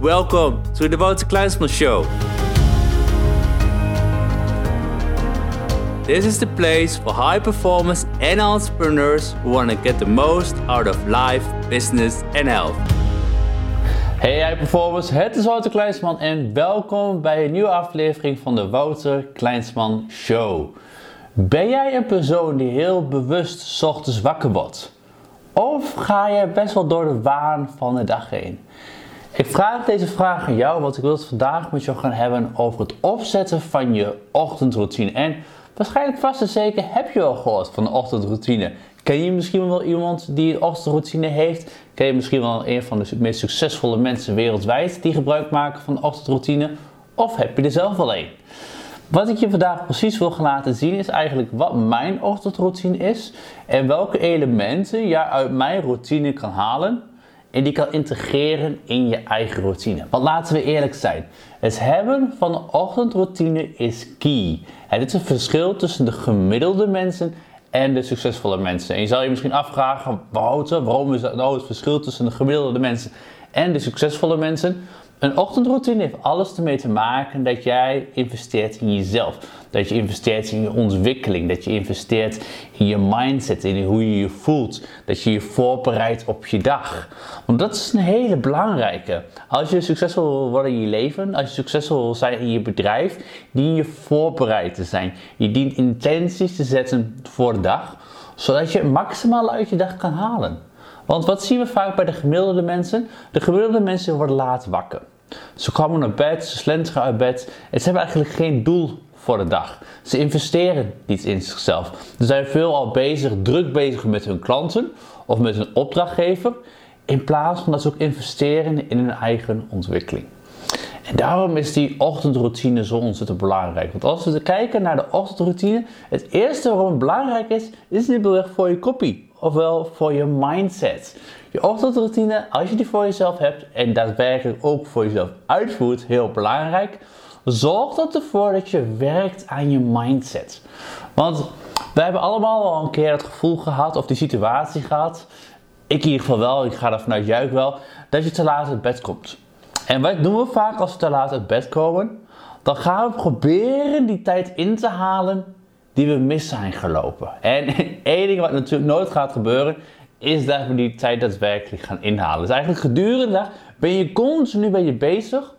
Welcome to the Wouter Kleinsman Show. This is the place for high performers and entrepreneurs who want to get the most out of life, business and health. Hey high performers, het is Wouter Kleinsman en welkom bij een nieuwe aflevering van de Wouter Kleinsman Show. Ben jij een persoon die heel bewust ochtends wakker wordt? Of ga je best wel door de waan van de dag heen? Ik vraag deze vraag aan jou, want ik wil het vandaag met jou gaan hebben over het opzetten van je ochtendroutine. En waarschijnlijk vast en zeker heb je al gehoord van de ochtendroutine. Ken je misschien wel iemand die een ochtendroutine heeft? Ken je misschien wel een van de meest succesvolle mensen wereldwijd die gebruik maken van de ochtendroutine? Of heb je er zelf al een? Wat ik je vandaag precies wil gaan laten zien is eigenlijk wat mijn ochtendroutine is en welke elementen jij uit mijn routine kan halen en die kan integreren in je eigen routine. Want laten we eerlijk zijn, het hebben van een ochtendroutine is key. Het is een verschil tussen de gemiddelde mensen en de succesvolle mensen. En je zal je misschien afvragen, Wouter, waarom is dat nou het verschil tussen de gemiddelde mensen en de succesvolle mensen? Een ochtendroutine heeft alles ermee te maken dat jij investeert in jezelf. Dat je investeert in je ontwikkeling. Dat je investeert in je mindset, in hoe je je voelt. Dat je je voorbereidt op je dag. Want dat is een hele belangrijke. Als je succesvol wil worden in je leven, als je succesvol wil zijn in je bedrijf, dien je voorbereid te zijn. Je dient intenties te zetten voor de dag, zodat je maximaal uit je dag kan halen. Want wat zien we vaak bij de gemiddelde mensen? De gemiddelde mensen worden laat wakker. Ze komen naar bed, ze slenteren uit bed en ze hebben eigenlijk geen doel voor de dag. Ze investeren niet in zichzelf. Ze zijn veel al bezig, druk bezig met hun klanten of met hun opdrachtgever, in plaats van dat ze ook investeren in hun eigen ontwikkeling. En daarom is die ochtendroutine zo ontzettend belangrijk. Want als we kijken naar de ochtendroutine, het eerste waarom het belangrijk is, is simpelweg voor je kopie. Ofwel voor je mindset. Je ochtendroutine, als je die voor jezelf hebt en daadwerkelijk ook voor jezelf uitvoert, heel belangrijk. Zorg ervoor dat je werkt aan je mindset. Want we hebben allemaal al een keer het gevoel gehad of die situatie gehad. Ik in ieder geval wel, ik ga er vanuit juik wel, dat je te laat uit bed komt. En wat doen we vaak als we te laat uit bed komen? Dan gaan we proberen die tijd in te halen die we mis zijn gelopen. En één ding wat natuurlijk nooit gaat gebeuren, is dat we die tijd daadwerkelijk gaan inhalen. Dus eigenlijk gedurende de dag ben je continu ben je bezig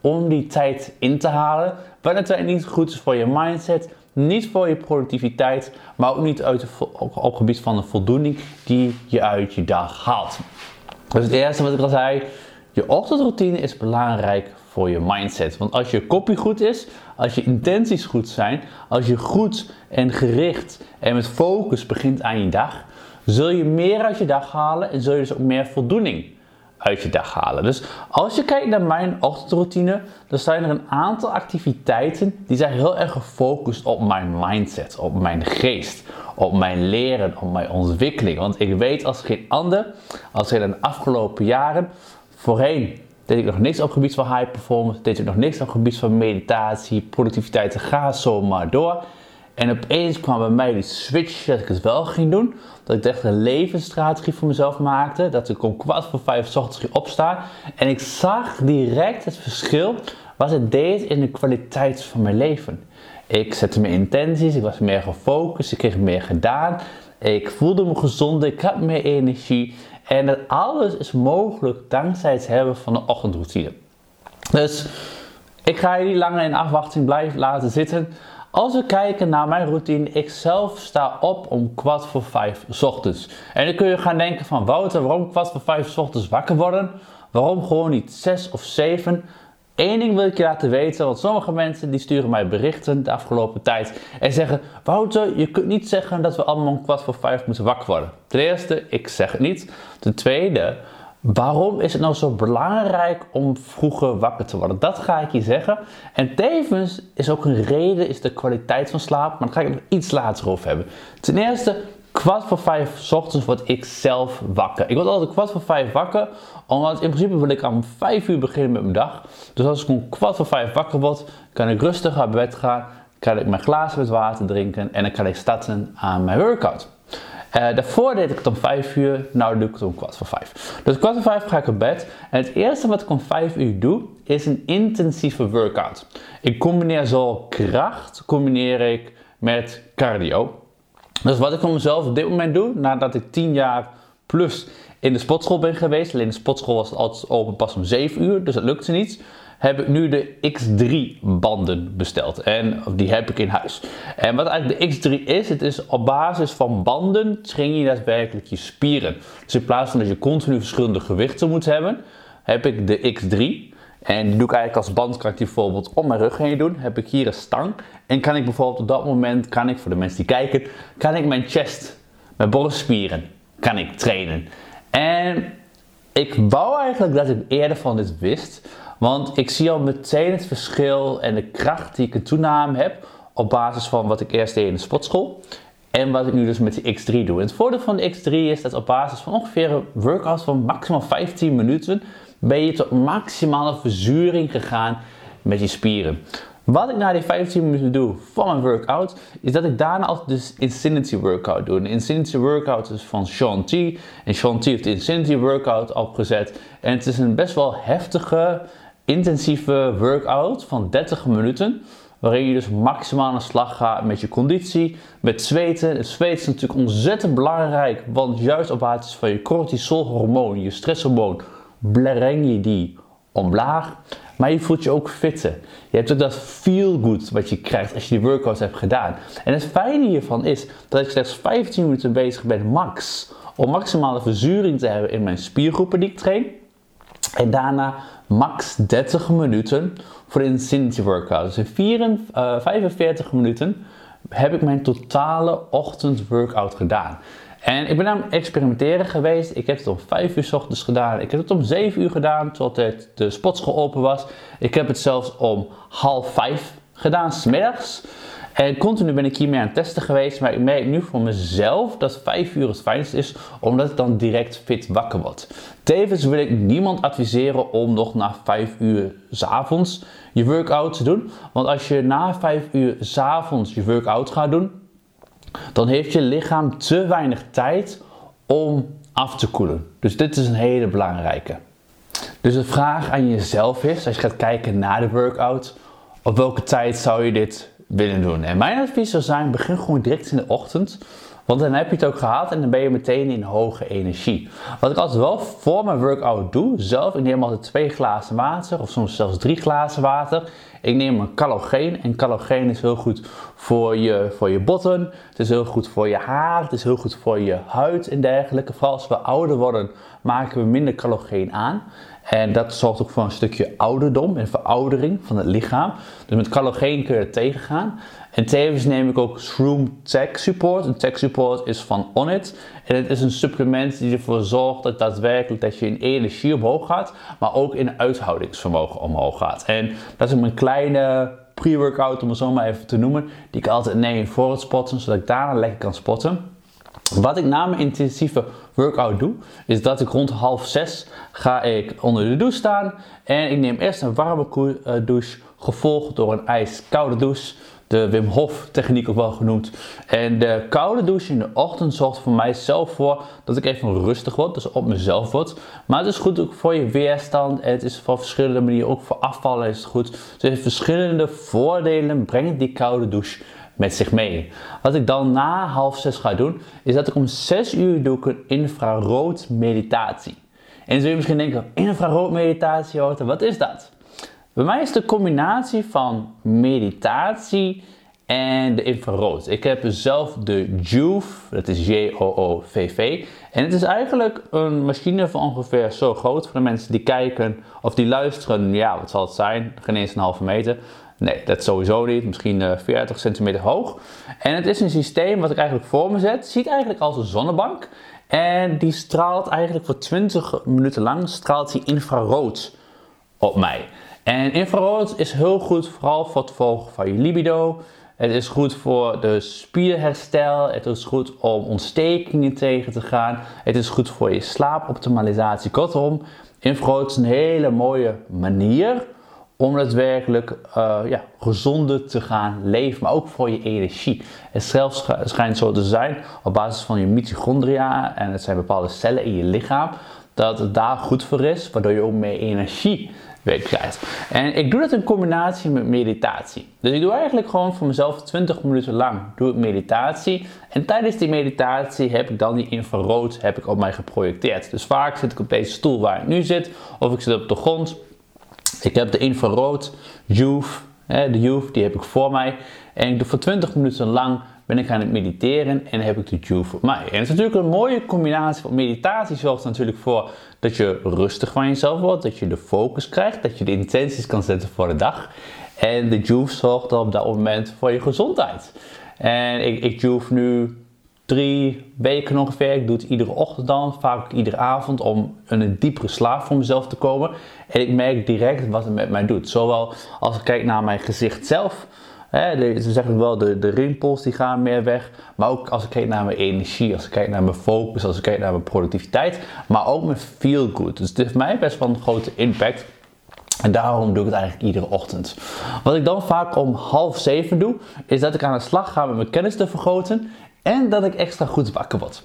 om die tijd in te halen. Wat natuurlijk niet goed is voor je mindset, niet voor je productiviteit, maar ook niet uit op, op gebied van de voldoening die je uit je dag haalt. Dus het eerste wat ik al zei, je ochtendroutine is belangrijk voor je mindset. Want als je kopie goed is, als je intenties goed zijn, als je goed en gericht en met focus begint aan je dag, zul je meer uit je dag halen en zul je dus ook meer voldoening uit je dag halen. Dus als je kijkt naar mijn ochtendroutine, dan zijn er een aantal activiteiten die zijn heel erg gefocust op mijn mindset, op mijn geest, op mijn leren, op mijn ontwikkeling. Want ik weet als geen ander, als in de afgelopen jaren, voorheen deed ik nog niks op het gebied van high performance, deed ik nog niks op het gebied van meditatie, productiviteit, ga zo maar door. En opeens kwam bij mij die switch dat ik het wel ging doen. Dat ik echt een levensstrategie voor mezelf maakte. Dat ik om kwart voor vijf ochtends ging opstaan. En ik zag direct het verschil wat het deed in de kwaliteit van mijn leven. Ik zette mijn intenties, ik was meer gefocust, ik kreeg meer gedaan. Ik voelde me gezonder, ik had meer energie. En dat alles is mogelijk dankzij het hebben van een ochtendroutine. Dus ik ga je niet langer in afwachting blijven laten zitten. Als we kijken naar mijn routine, ik zelf sta op om kwart voor vijf ochtends. En dan kun je gaan denken van Wouter, waarom kwart voor vijf ochtends wakker worden? Waarom gewoon niet zes of zeven? Eén ding wil ik je laten weten, want sommige mensen die sturen mij berichten de afgelopen tijd en zeggen: Wouter, je kunt niet zeggen dat we allemaal om kwart voor vijf moeten wakker worden. Ten eerste, ik zeg het niet. Ten tweede, waarom is het nou zo belangrijk om vroeger wakker te worden? Dat ga ik je zeggen. En tevens is ook een reden, is de kwaliteit van slaap, maar daar ga ik nog iets later over hebben. Ten eerste, kwart voor vijf s ochtends word ik zelf wakker. Ik word altijd kwart voor vijf wakker, omdat in principe wil ik om vijf uur beginnen met mijn dag. Dus als ik om kwart voor vijf wakker word, kan ik rustig naar bed gaan, kan ik mijn glazen met water drinken en dan kan ik starten aan mijn workout. Uh, daarvoor deed ik het om 5 uur, nou doe ik het om kwart voor 5. Dus kwart voor 5 ga ik op bed. En het eerste wat ik om 5 uur doe, is een intensieve workout. Ik combineer zo kracht, combineer ik met cardio. Dus wat ik voor mezelf op dit moment doe, nadat ik 10 jaar plus in de sportschool ben geweest. Alleen de sportschool was altijd open pas om 7 uur, dus dat lukte niet heb ik nu de X3 banden besteld. En die heb ik in huis. En wat eigenlijk de X3 is, het is op basis van banden train je daadwerkelijk je spieren. Dus in plaats van dat je continu verschillende gewichten moet hebben, heb ik de X3. En die doe ik eigenlijk als band, kan ik die bijvoorbeeld om mijn rug heen doen. Heb ik hier een stang. En kan ik bijvoorbeeld op dat moment, kan ik voor de mensen die kijken, kan ik mijn chest, mijn borstspieren, kan ik trainen. En ik wou eigenlijk dat ik eerder van dit wist. Want ik zie al meteen het verschil en de kracht die ik in toename heb op basis van wat ik eerst deed in de sportschool. En wat ik nu dus met de X3 doe. Het voordeel van de X3 is dat op basis van ongeveer een workout van maximaal 15 minuten ben je tot maximale verzuring gegaan met je spieren. Wat ik na die 15 minuten doe van mijn workout, is dat ik daarna altijd dus Insanity workout doe. Een Insanity workout is van Sean T. En Sean T heeft de Insanity workout opgezet. En het is een best wel heftige, intensieve workout van 30 minuten. Waarin je dus maximaal aan de slag gaat met je conditie, met zweten. Het zweten is natuurlijk ontzettend belangrijk, want juist op basis van je cortisolhormoon, je stresshormoon, breng je die omlaag. Maar je voelt je ook fitter. Je hebt ook dat feel good wat je krijgt als je die workouts hebt gedaan. En het fijne hiervan is dat ik slechts 15 minuten bezig ben max. Om maximale verzuring te hebben in mijn spiergroepen die ik train. En daarna max 30 minuten voor de Insanity Workout. Dus in 45 eh, minuten heb ik mijn totale ochtend workout gedaan. En ik ben aan het experimenteren geweest. Ik heb het om 5 uur s ochtends gedaan. Ik heb het om 7 uur gedaan, totdat de sportschool open was. Ik heb het zelfs om half 5 gedaan, smiddags. En continu ben ik hiermee aan het testen geweest, maar ik merk nu voor mezelf dat 5 uur het fijnst is, omdat ik dan direct fit wakker word. Tevens wil ik niemand adviseren om nog na 5 uur s avonds je workout te doen. Want als je na 5 uur s avonds je workout gaat doen, dan heeft je lichaam te weinig tijd om af te koelen. Dus dit is een hele belangrijke. Dus de vraag aan jezelf is, als je gaat kijken naar de workout, op welke tijd zou je dit willen doen? En mijn advies zou zijn, begin gewoon direct in de ochtend. Want dan heb je het ook gehad en dan ben je meteen in hoge energie. Wat ik altijd wel voor mijn workout doe, zelf, ik neem altijd twee glazen water of soms zelfs drie glazen water. Ik neem een calogeen en calogeen is heel goed voor je, voor je botten, het is heel goed voor je haar, het is heel goed voor je huid en dergelijke. Vooral als we ouder worden maken we minder calogeen aan. En dat zorgt ook voor een stukje ouderdom en veroudering van het lichaam. Dus met calogeen kun je het tegengaan. En tevens neem ik ook Shroom Tech Support. Een Tech Support is van Onnit. En het is een supplement die ervoor zorgt dat daadwerkelijk dat je in energie omhoog gaat, maar ook in uithoudingsvermogen omhoog gaat. En dat is een kleine pre-workout, om het zo maar even te noemen, die ik altijd neem voor het spotten, zodat ik daarna lekker kan spotten. Wat ik na mijn intensieve workout doe, is dat ik rond half zes ga ik onder de douche staan en ik neem eerst een warme eh, douche, gevolgd door een ijskoude douche de Wim Hof techniek ook wel genoemd. En de koude douche in de ochtend zorgt voor mijzelf voor dat ik even rustig word, dus op mezelf word. Maar het is goed ook voor je weerstand en het is voor verschillende manieren, ook voor afvallen is het goed. Dus het heeft verschillende voordelen, brengt die koude douche met zich mee. Wat ik dan na half zes ga doen, is dat ik om 6 uur doe ik een infrarood meditatie. En zul je misschien denken, infrarood meditatie, wat is dat? Bij mij is de combinatie van meditatie en de infrarood. Ik heb zelf de Joove, dat is J-O-O-V-V. En het is eigenlijk een machine van ongeveer zo groot voor de mensen die kijken of die luisteren. Ja, wat zal het zijn? Geen eens een halve meter. Nee, dat sowieso niet. Misschien uh, 40 centimeter hoog. En het is een systeem wat ik eigenlijk voor me zet. Ziet eigenlijk als een zonnebank. En die straalt eigenlijk voor 20 minuten lang straalt die infrarood op mij. En infrarood is heel goed, vooral voor het volgen van je libido. Het is goed voor de spierherstel. Het is goed om ontstekingen tegen te gaan. Het is goed voor je slaapoptimalisatie. Kortom, infrarood is een hele mooie manier om daadwerkelijk uh, ja, gezonder te gaan leven, maar ook voor je energie. Het zelfs schijnt zo te zijn op basis van je mitochondria en het zijn bepaalde cellen in je lichaam dat het daar goed voor is, waardoor je ook meer energie weer krijgt. En ik doe dat in combinatie met meditatie. Dus ik doe eigenlijk gewoon voor mezelf 20 minuten lang doe ik meditatie. En tijdens die meditatie heb ik dan die infrarood heb ik op mij geprojecteerd. Dus vaak zit ik op deze stoel waar ik nu zit, of ik zit op de grond. Ik heb de infrarood Youth, de Youth, die heb ik voor mij. En ik doe voor 20 minuten lang ben ik aan het mediteren en heb ik de Juve voor mij. En het is natuurlijk een mooie combinatie van meditatie zorgt er natuurlijk voor dat je rustig van jezelf wordt, dat je de focus krijgt, dat je de intenties kan zetten voor de dag. En de Juve zorgt op dat moment voor je gezondheid. En ik, ik Juve nu drie weken ongeveer. Ik doe het iedere ochtend dan, vaak iedere avond, om in een diepere slaap voor mezelf te komen. En ik merk direct wat het met mij doet. Zowel als ik kijk naar mijn gezicht zelf, Hè, ze zeggen wel, de, de rimpels die gaan meer weg. Maar ook als ik kijk naar mijn energie, als ik kijk naar mijn focus, als ik kijk naar mijn productiviteit. Maar ook mijn feel good. Dus het heeft mij best wel een grote impact. En daarom doe ik het eigenlijk iedere ochtend. Wat ik dan vaak om half zeven doe, is dat ik aan de slag ga met mijn kennis te vergroten. En dat ik extra goed wakker word.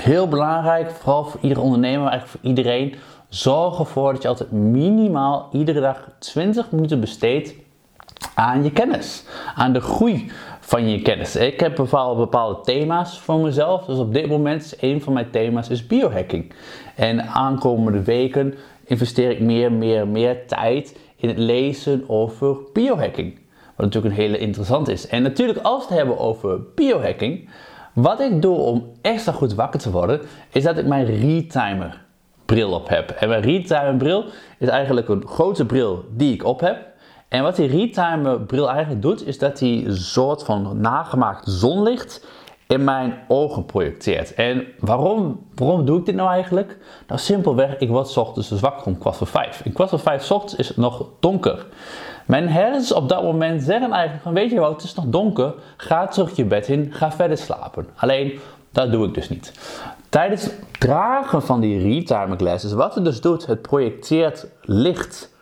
Heel belangrijk, vooral voor iedere ondernemer, eigenlijk voor iedereen. Zorg ervoor dat je altijd minimaal iedere dag 20 minuten besteedt aan je kennis, aan de groei van je kennis. Ik heb bepaalde, bepaalde thema's voor mezelf. Dus op dit moment is een van mijn thema's is biohacking. En aankomende weken investeer ik meer, meer, meer tijd in het lezen over biohacking. Wat natuurlijk een hele interessant is. En natuurlijk als we het hebben over biohacking, wat ik doe om extra goed wakker te worden, is dat ik mijn retimer bril op heb. En mijn retimer bril is eigenlijk een grote bril die ik op heb. En wat die Retimer bril eigenlijk doet, is dat hij een soort van nagemaakt zonlicht in mijn ogen projecteert. En waarom, waarom doe ik dit nou eigenlijk? Nou, simpelweg, ik word ochtends dus wakker om kwart voor vijf. In kwart voor vijf ochtends is het nog donker. Mijn hersens op dat moment zeggen eigenlijk van, weet je wat, het is nog donker, ga terug je bed in, ga verder slapen. Alleen, dat doe ik dus niet. Tijdens het dragen van die retimer glasses, wat het dus doet, het projecteert licht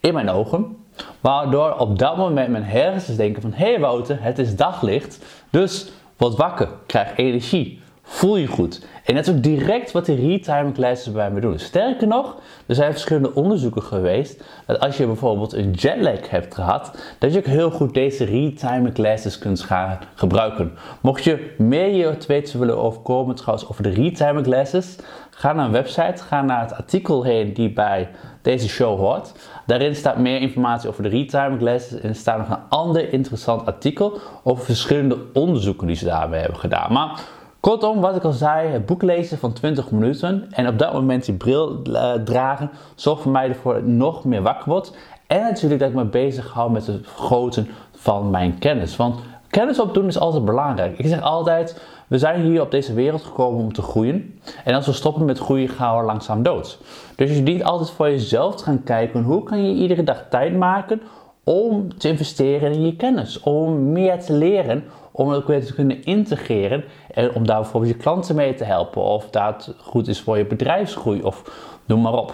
in mijn ogen. Waardoor op dat moment mijn hersens denken van... Hé hey Wouter, het is daglicht, dus word wakker, krijg energie, voel je goed. En dat is ook direct wat de retiming classes bij me doen. Sterker nog, er zijn verschillende onderzoeken geweest... dat als je bijvoorbeeld een jetlag hebt gehad... dat je ook heel goed deze retiming classes kunt gaan gebruiken. Mocht je meer je te weten willen overkomen trouwens over de retiming classes... ga naar een website, ga naar het artikel heen die bij deze show hoort. Daarin staat meer informatie over de retirement glasses en er staat nog een ander interessant artikel over verschillende onderzoeken die ze daarbij hebben gedaan. Maar kortom, wat ik al zei, het boek lezen van 20 minuten en op dat moment die bril uh, dragen zorgt voor mij ervoor dat ik nog meer wakker word. En natuurlijk dat ik me bezig hou met het vergroten van mijn kennis. Want kennis opdoen is altijd belangrijk. Ik zeg altijd, we zijn hier op deze wereld gekomen om te groeien. En als we stoppen met groeien, gaan we langzaam dood. Dus je dient altijd voor jezelf te gaan kijken hoe kan je iedere dag tijd maken om te investeren in je kennis. Om meer te leren, om het ook weer te kunnen integreren. En om daar bijvoorbeeld je klanten mee te helpen. Of dat goed is voor je bedrijfsgroei of noem maar op.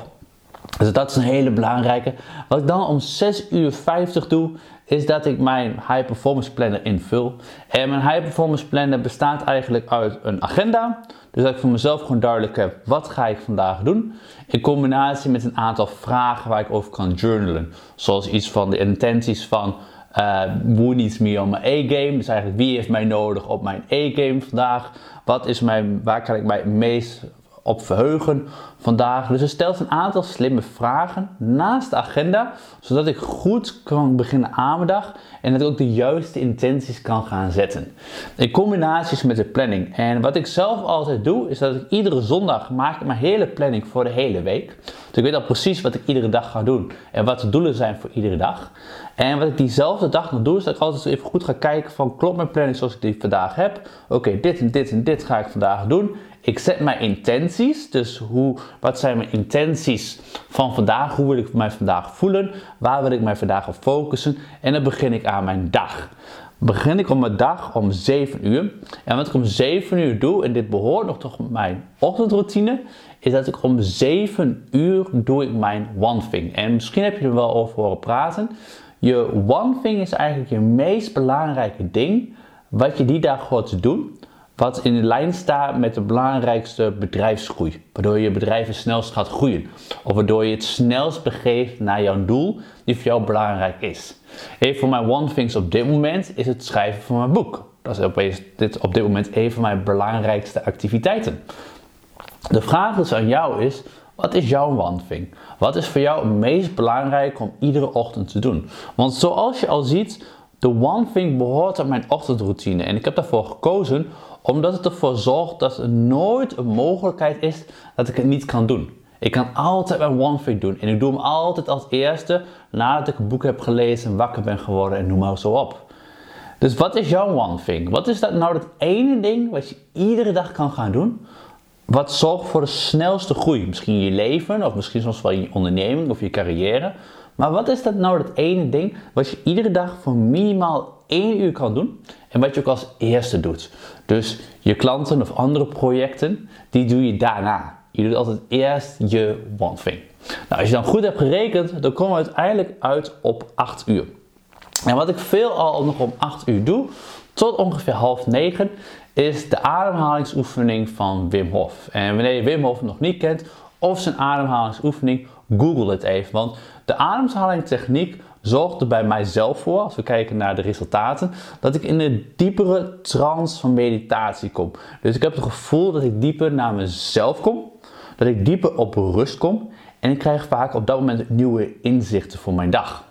Dus dat is een hele belangrijke. Wat ik dan om 6 uur 50 doe, is dat ik mijn High Performance Planner invul. En mijn High Performance Planner bestaat eigenlijk uit een agenda. Dus dat ik voor mezelf gewoon duidelijk heb, wat ga ik vandaag doen? In combinatie met een aantal vragen waar ik over kan journalen. Zoals iets van de intenties van... Uh, who needs me on mijn A-game? Dus eigenlijk wie heeft mij nodig op mijn A-game vandaag? Wat is mijn, waar kan ik mij het meest op verheugen vandaag. Dus er stelt een aantal slimme vragen naast de agenda, zodat ik goed kan beginnen aan mijn dag en dat ik ook de juiste intenties kan gaan zetten. In combinaties met de planning. En wat ik zelf altijd doe, is dat ik iedere zondag maak mijn hele planning voor de hele week. Dus ik weet al precies wat ik iedere dag ga doen en wat de doelen zijn voor iedere dag. En wat ik diezelfde dag nog doe, is dat ik altijd even goed ga kijken van klopt mijn planning zoals ik die vandaag heb. Oké, dit en dit en dit ga ik vandaag doen. Ik zet mijn intenties, dus hoe, wat zijn mijn intenties van vandaag? Hoe wil ik mij vandaag voelen? Waar wil ik mij vandaag op focussen? En dan begin ik aan mijn dag. begin ik om mijn dag om 7 uur. En wat ik om 7 uur doe, en dit behoort nog tot mijn ochtendroutine, is dat ik om 7 uur doe ik mijn one thing. En misschien heb je er wel over horen praten. Je one thing is eigenlijk je meest belangrijke ding wat je die dag hoort doen. Wat in lijn staat met de belangrijkste bedrijfsgroei. Waardoor je bedrijf het snelst gaat groeien. Of waardoor je het snelst begeeft naar jouw doel die voor jou belangrijk is. Een van mijn one things op dit moment is het schrijven van mijn boek. Dat is opeens dit, op dit moment een van mijn belangrijkste activiteiten. De vraag dus aan jou is, wat is jouw one thing? Wat is voor jou het meest belangrijk om iedere ochtend te doen? Want zoals je al ziet, de one thing behoort aan mijn ochtendroutine. En ik heb daarvoor gekozen omdat het ervoor zorgt dat er nooit een mogelijkheid is dat ik het niet kan doen. Ik kan altijd mijn one thing doen. En ik doe hem altijd als eerste nadat ik een boek heb gelezen, wakker ben geworden en noem maar zo op. Dus wat is jouw one thing? Wat is dat nou dat ene ding wat je iedere dag kan gaan doen? Wat zorgt voor de snelste groei? Misschien in je leven, of misschien soms wel in je onderneming of je carrière. Maar wat is dat nou dat ene ding wat je iedere dag voor minimaal één uur kan doen en wat je ook als eerste doet? Dus je klanten of andere projecten, die doe je daarna. Je doet altijd eerst je one thing. Nou, als je dan goed hebt gerekend, dan kom je uiteindelijk uit op 8 uur. En wat ik veelal nog om 8 uur doe, tot ongeveer half 9, is de ademhalingsoefening van Wim Hof. En wanneer je Wim Hof nog niet kent, of zijn ademhalingsoefening, google het even. Want de ademhalingstechniek zorgt er bij mijzelf voor, als we kijken naar de resultaten, dat ik in een diepere trance van meditatie kom. Dus ik heb het gevoel dat ik dieper naar mezelf kom, dat ik dieper op rust kom en ik krijg vaak op dat moment nieuwe inzichten voor mijn dag.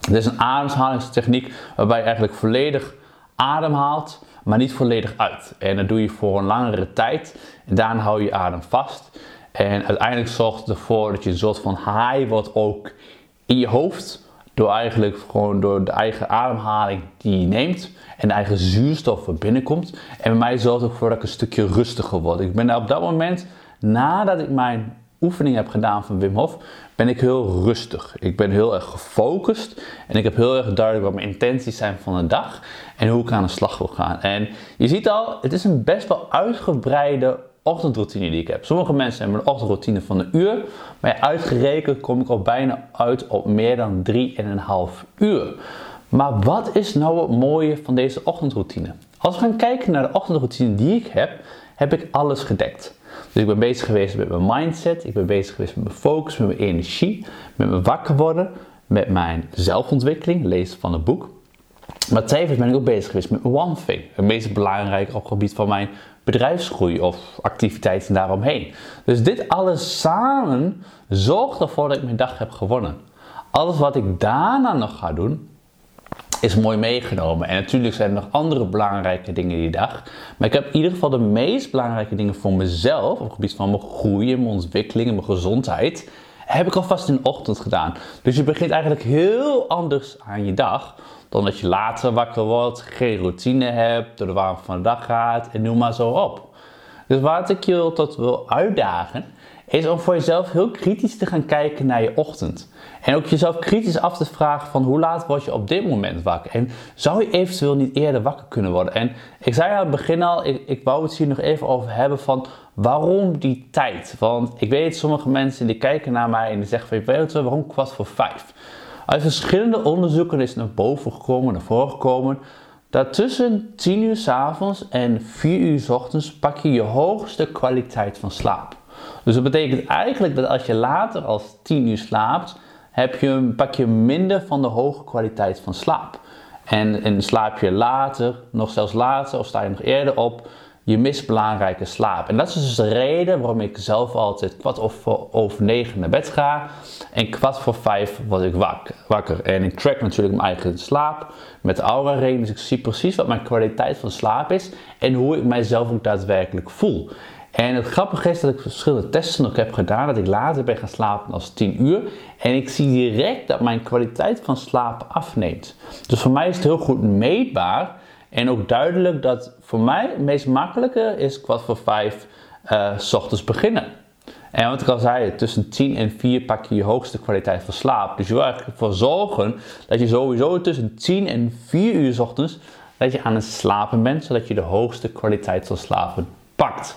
Dit is een ademhalingstechniek waarbij je eigenlijk volledig ademhaalt, maar niet volledig uit. En dat doe je voor een langere tijd en daarna hou je je adem vast. En uiteindelijk zorgt het ervoor dat je een soort van high wordt ook in je hoofd. Door eigenlijk gewoon door de eigen ademhaling die je neemt en de eigen zuurstof er binnenkomt. En bij mij zorgt het ervoor dat ik een stukje rustiger word. Ik ben op dat moment, nadat ik mijn oefening heb gedaan van Wim Hof, ben ik heel rustig. Ik ben heel erg gefocust en ik heb heel erg duidelijk wat mijn intenties zijn van de dag en hoe ik aan de slag wil gaan. En je ziet al, het is een best wel uitgebreide ochtendroutine die ik heb. Sommige mensen hebben een ochtendroutine van een uur, maar uitgerekend kom ik al bijna uit op meer dan 3,5 uur. Maar wat is nou het mooie van deze ochtendroutine? Als we gaan kijken naar de ochtendroutine die ik heb, heb ik alles gedekt. Dus ik ben bezig geweest met mijn mindset, ik ben bezig geweest met mijn focus, met mijn energie, met mijn wakker worden, met mijn zelfontwikkeling, lezen van een boek. Maar tevens ben ik ook bezig geweest met One Thing, het meest belangrijke op gebied van mijn bedrijfsgroei of activiteiten daaromheen. Dus dit alles samen zorgt ervoor dat ik mijn dag heb gewonnen. Alles wat ik daarna nog ga doen, is mooi meegenomen. En natuurlijk zijn er nog andere belangrijke dingen die dag. Maar ik heb in ieder geval de meest belangrijke dingen voor mezelf, op gebied van mijn groei, mijn ontwikkeling en mijn gezondheid, heb ik alvast in de ochtend gedaan. Dus je begint eigenlijk heel anders aan je dag dan dat je later wakker wordt, geen routine hebt, door de warm van de dag gaat en noem maar zo op. Dus wat ik je tot wil uitdagen, is om voor jezelf heel kritisch te gaan kijken naar je ochtend. En ook jezelf kritisch af te vragen van hoe laat word je op dit moment wakker? En zou je eventueel niet eerder wakker kunnen worden? En ik zei aan het begin al, ik, ik wou het hier nog even over hebben van waarom die tijd? Want ik weet sommige mensen die kijken naar mij en die zeggen van, weet je waarom kwart voor vijf? Uit verschillende onderzoeken is naar boven gekomen, naar voren gekomen, dat tussen 10 uur s avonds en 4 uur s ochtends pak je je hoogste kwaliteit van slaap. Dus dat betekent eigenlijk dat als je later als 10 uur slaapt, heb je, pak je minder van de hoge kwaliteit van slaap. En, en slaap je later, nog zelfs later, of sta je nog eerder op, je mist belangrijke slaap. En dat is dus de reden waarom ik zelf altijd kwart over, over negen naar bed ga. En kwart voor vijf word ik wakker. En ik track natuurlijk mijn eigen slaap met de Aura Ring. Dus ik zie precies wat mijn kwaliteit van slaap is. En hoe ik mijzelf ook daadwerkelijk voel. En het grappige is dat ik verschillende testen ook heb gedaan. Dat ik later ben gaan slapen als 10 uur. En ik zie direct dat mijn kwaliteit van slaap afneemt. Dus voor mij is het heel goed meetbaar. En ook duidelijk dat voor mij het meest makkelijke is kwart voor vijf uh, ochtends beginnen. En wat ik al zei, tussen 10 en 4 pak je je hoogste kwaliteit van slaap. Dus je wil ervoor zorgen dat je sowieso tussen 10 en 4 uur s ochtends dat je aan het slapen bent, zodat je de hoogste kwaliteit van slapen pakt.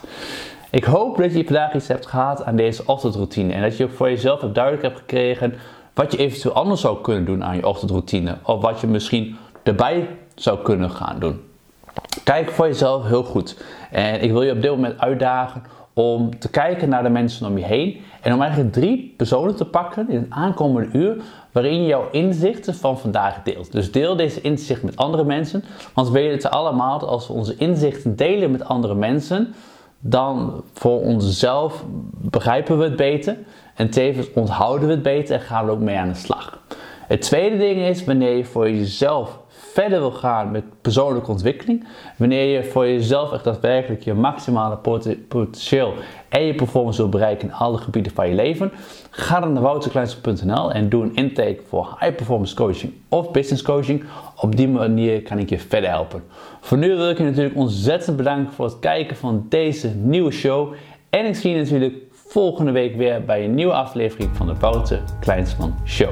Ik hoop dat je vandaag iets hebt gehad aan deze ochtendroutine en dat je ook voor jezelf duidelijk hebt gekregen wat je eventueel anders zou kunnen doen aan je ochtendroutine of wat je misschien erbij zou kunnen gaan doen. Kijk voor jezelf heel goed. En ik wil je op dit moment uitdagen om te kijken naar de mensen om je heen en om eigenlijk drie personen te pakken in het aankomende uur waarin je jouw inzichten van vandaag deelt. Dus deel deze inzichten met andere mensen, want we weten allemaal dat als we onze inzichten delen met andere mensen, dan voor onszelf begrijpen we het beter en tevens onthouden we het beter en gaan we ook mee aan de slag. Het tweede ding is wanneer je voor jezelf verder wil gaan met persoonlijke ontwikkeling, wanneer je voor jezelf echt daadwerkelijk je maximale potentieel en je performance wil bereiken in alle gebieden van je leven, ga dan naar wouterkleinste.nl en doe een intake voor high performance coaching of business coaching. Op die manier kan ik je verder helpen. Voor nu wil ik je natuurlijk ontzettend bedanken voor het kijken van deze nieuwe show. En ik zie je natuurlijk volgende week weer bij een nieuwe aflevering van de Wouter Kleinsman Show.